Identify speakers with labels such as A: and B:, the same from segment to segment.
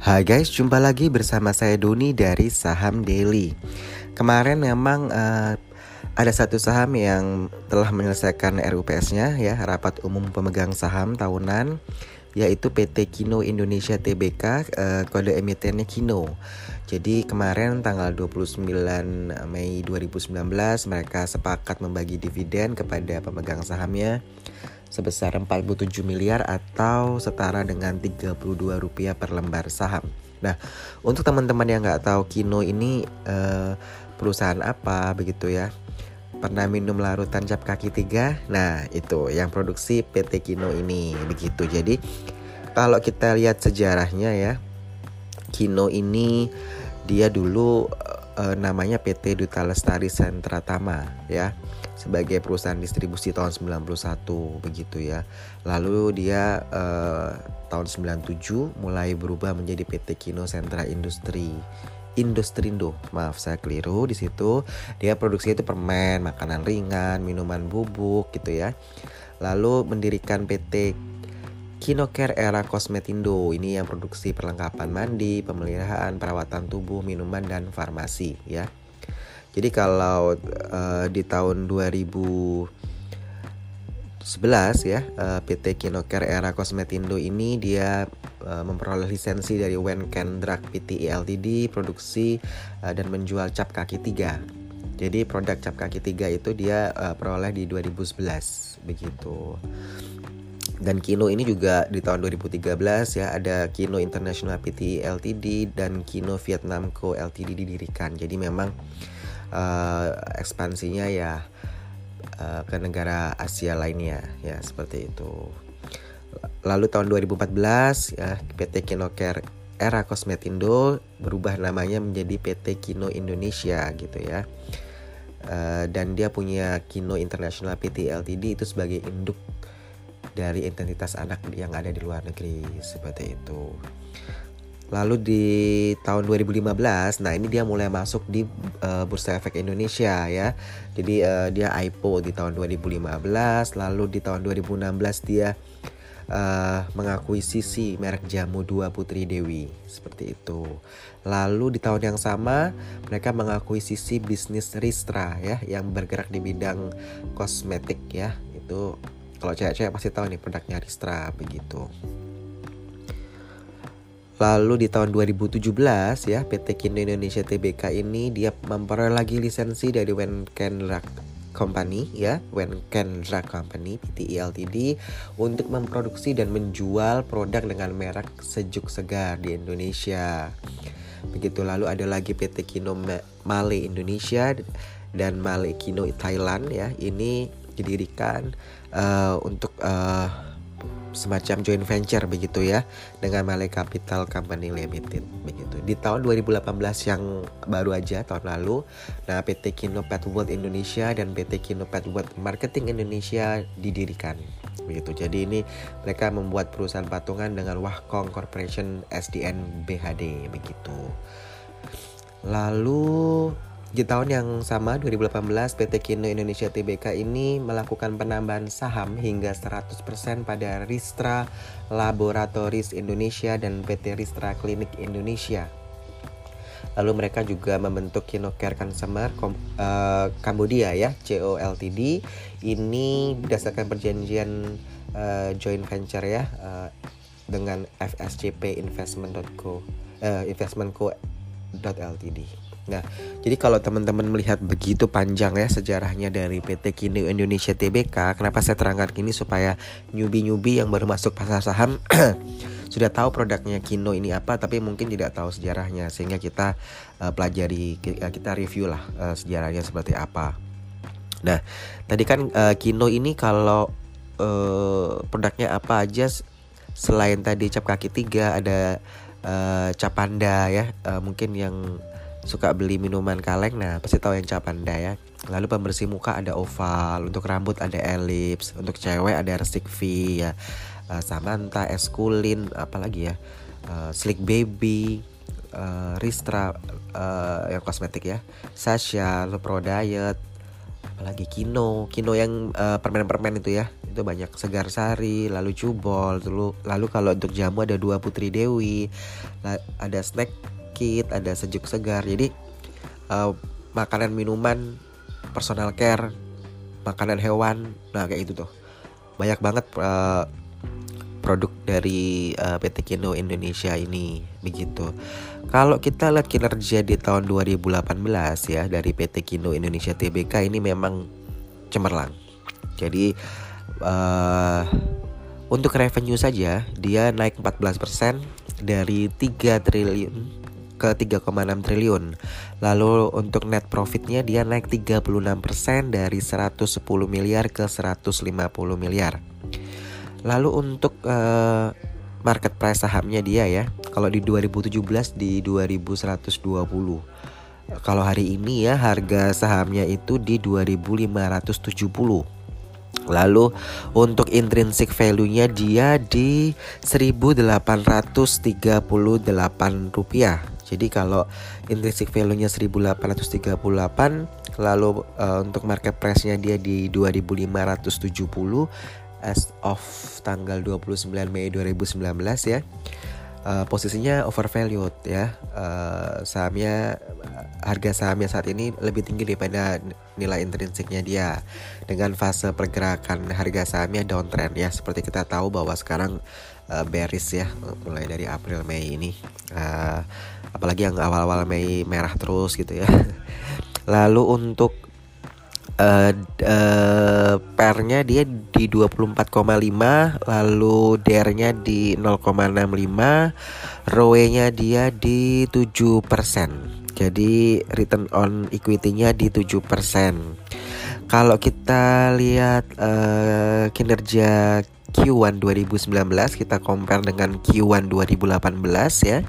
A: Hai guys, jumpa lagi bersama saya Doni dari Saham Daily. Kemarin memang uh, ada satu saham yang telah menyelesaikan RUPS-nya ya, rapat umum pemegang saham tahunan yaitu PT Kino Indonesia Tbk uh, eh, kode emitennya Kino. Jadi kemarin tanggal 29 Mei 2019 mereka sepakat membagi dividen kepada pemegang sahamnya sebesar 47 miliar atau setara dengan 32 rupiah per lembar saham. Nah, untuk teman-teman yang nggak tahu Kino ini uh, perusahaan apa begitu ya, pernah minum larutan cap kaki tiga? Nah, itu yang produksi PT Kino ini begitu. Jadi kalau kita lihat sejarahnya ya, Kino ini dia dulu uh, namanya PT Duta Lestari Sentra Tama ya sebagai perusahaan distribusi tahun 91 begitu ya. Lalu dia uh, tahun 97 mulai berubah menjadi PT Kino Sentra Industri. Industrindo, maaf saya keliru di situ. Dia produksi itu permen, makanan ringan, minuman bubuk gitu ya. Lalu mendirikan PT Kinocare Era Kosmetindo ini yang produksi perlengkapan mandi, pemeliharaan, perawatan tubuh, minuman dan farmasi ya. Jadi kalau uh, di tahun 2011 ya eh, PT Kinocare Era Kosmetindo ini dia uh, memperoleh lisensi dari Wenken Drug Pte Ltd produksi dan menjual cap kaki tiga. Jadi produk cap kaki tiga itu dia peroleh di 2011 begitu. Dan Kino ini juga di tahun 2013 ya ada Kino International Pte Ltd dan Kino Vietnam Co Ltd didirikan. Jadi memang uh, ekspansinya ya uh, ke negara Asia lainnya ya seperti itu. Lalu tahun 2014 ya PT Kinocare Era Kosmetindo berubah namanya menjadi PT Kino Indonesia gitu ya. Uh, dan dia punya Kino International PT Ltd itu sebagai induk dari identitas anak yang ada di luar negeri seperti itu. Lalu di tahun 2015, nah ini dia mulai masuk di uh, Bursa Efek Indonesia ya. Jadi uh, dia IPO di tahun 2015, lalu di tahun 2016 dia uh, mengakuisisi merek jamu dua Putri Dewi seperti itu. Lalu di tahun yang sama mereka mengakuisisi bisnis Ristra ya yang bergerak di bidang kosmetik ya. Itu kalau cewek-cewek pasti tahu nih produknya Ristra begitu. Lalu di tahun 2017 ya PT Kino Indonesia Tbk ini dia memperoleh lagi lisensi dari Wenkenrak Company ya Wenkenrak Company PTI Ltd untuk memproduksi dan menjual produk dengan merek sejuk segar di Indonesia. Begitu lalu ada lagi PT Kino Male Indonesia dan Male Kino Thailand ya. Ini didirikan uh, untuk uh, semacam joint venture begitu ya dengan Malay Capital Company Limited begitu. Di tahun 2018 yang baru aja tahun lalu, nah PT Kino Pet World Indonesia dan PT Kino Pet World Marketing Indonesia didirikan begitu. Jadi ini mereka membuat perusahaan patungan dengan Wahkong Corporation SDN BHD begitu. Lalu di tahun yang sama 2018 PT Kino Indonesia Tbk ini melakukan penambahan saham hingga 100% pada Ristra Laboratories Indonesia dan PT Ristra Klinik Indonesia. Lalu mereka juga membentuk Kino Care Consumer Kom uh, Cambodia ya, CO Ltd. Ini berdasarkan perjanjian uh, joint venture ya uh, dengan FSCP Investment.co uh, Investmentco.ltd. Nah, jadi kalau teman-teman melihat begitu panjang ya sejarahnya dari PT Kino Indonesia Tbk, kenapa saya terangkan ini supaya nyubi-nyubi yang baru masuk pasar saham sudah tahu produknya Kino ini apa, tapi mungkin tidak tahu sejarahnya, sehingga kita uh, pelajari, kita review lah uh, sejarahnya seperti apa. Nah, tadi kan uh, Kino ini kalau uh, produknya apa aja selain tadi cap kaki tiga ada uh, cap panda ya, uh, mungkin yang suka beli minuman kaleng nah pasti tahu yang capanda ya. Lalu pembersih muka ada oval untuk rambut ada elips untuk cewek ada resik V ya. Uh, Samantha Eskulin apalagi ya? Uh, Slick Baby uh, Ristra uh, yang kosmetik ya. Sasha Pro Diet apalagi kino kino yang uh, permen-permen itu ya. Itu banyak segar sari lalu cubol lalu lalu kalau untuk jamu ada dua putri dewi ada snack kit ada sejuk segar jadi uh, makanan minuman personal care makanan hewan nah kayak itu tuh banyak banget uh, produk dari uh, PT Kino Indonesia ini begitu. Kalau kita lihat kinerja di tahun 2018 ya dari PT Kino Indonesia TBK ini memang cemerlang. Jadi uh, untuk revenue saja dia naik 14% dari 3 triliun ke 3,6 triliun. Lalu untuk net profitnya dia naik 36% dari 110 miliar ke 150 miliar. Lalu untuk uh, market price sahamnya dia ya, kalau di 2017 di 2120. Kalau hari ini ya harga sahamnya itu di 2570. Lalu untuk intrinsic value-nya dia di 1838 rupiah. Jadi kalau intrinsic value-nya 1838 lalu uh, untuk market price-nya dia di 2570 as of tanggal 29 Mei 2019 ya. Uh, posisinya overvalued ya. Uh, sahamnya harga sahamnya saat ini lebih tinggi daripada nilai intrinsiknya dia. Dengan fase pergerakan harga sahamnya downtrend ya. Seperti kita tahu bahwa sekarang uh, bearish ya mulai dari April Mei ini. Uh, apalagi yang awal-awal Mei merah terus gitu ya. Lalu untuk uh, uh, pernya dia di 24,5 lalu dernya di 0,65 ROE-nya dia di 7% jadi return on equity-nya di 7% kalau kita lihat uh, kinerja Q1 2019 kita compare dengan Q1 2018 ya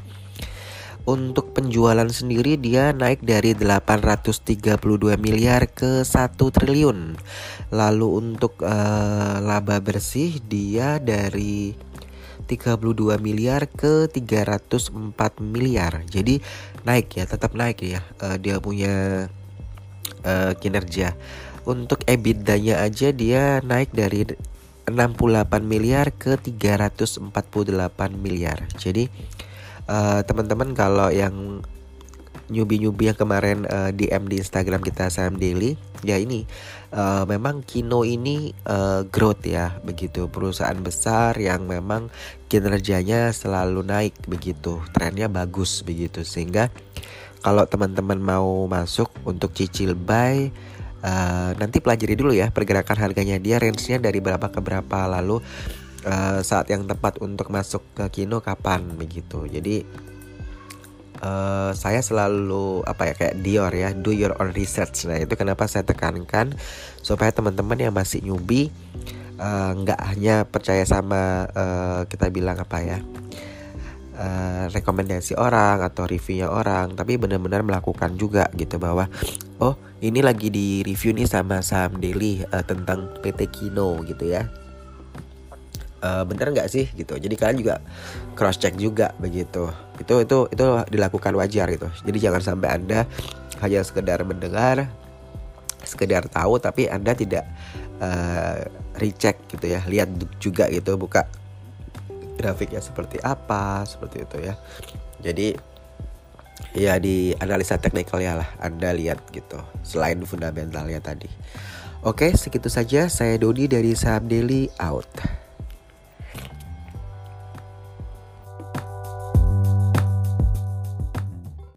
A: untuk penjualan sendiri dia naik dari 832 miliar ke 1 triliun. Lalu untuk uh, laba bersih dia dari 32 miliar ke 304 miliar. Jadi naik ya, tetap naik ya. Uh, dia punya uh, kinerja. Untuk EBITDA-nya aja dia naik dari 68 miliar ke 348 miliar. Jadi uh, teman-teman kalau yang newbie-newbie yang kemarin uh, eh, DM di Instagram kita Saham Daily ya ini uh, memang Kino ini uh, growth ya begitu. Perusahaan besar yang memang kinerjanya selalu naik begitu. Trennya bagus begitu. Sehingga kalau teman-teman mau masuk untuk cicil buy uh, nanti pelajari dulu ya pergerakan harganya. Dia range-nya dari berapa ke berapa lalu uh, saat yang tepat untuk masuk ke kino kapan begitu. Jadi uh, saya selalu apa ya kayak Dior ya do your own research. Nah itu kenapa saya tekankan supaya teman-teman yang masih newbie nggak uh, hanya percaya sama uh, kita bilang apa ya uh, rekomendasi orang atau reviewnya orang tapi benar-benar melakukan juga gitu bahwa oh ini lagi di review nih sama saham daily uh, tentang PT Kino gitu ya. Uh, bener nggak sih gitu? Jadi kalian juga cross check juga begitu. Itu itu itu dilakukan wajar gitu. Jadi jangan sampai anda hanya sekedar mendengar sekedar tahu tapi anda tidak uh, recheck gitu ya lihat juga gitu buka grafiknya seperti apa seperti itu ya. Jadi ya di analisa teknikal ya lah anda lihat gitu selain fundamentalnya tadi. Oke segitu saja. Saya Dodi dari Saham Daily out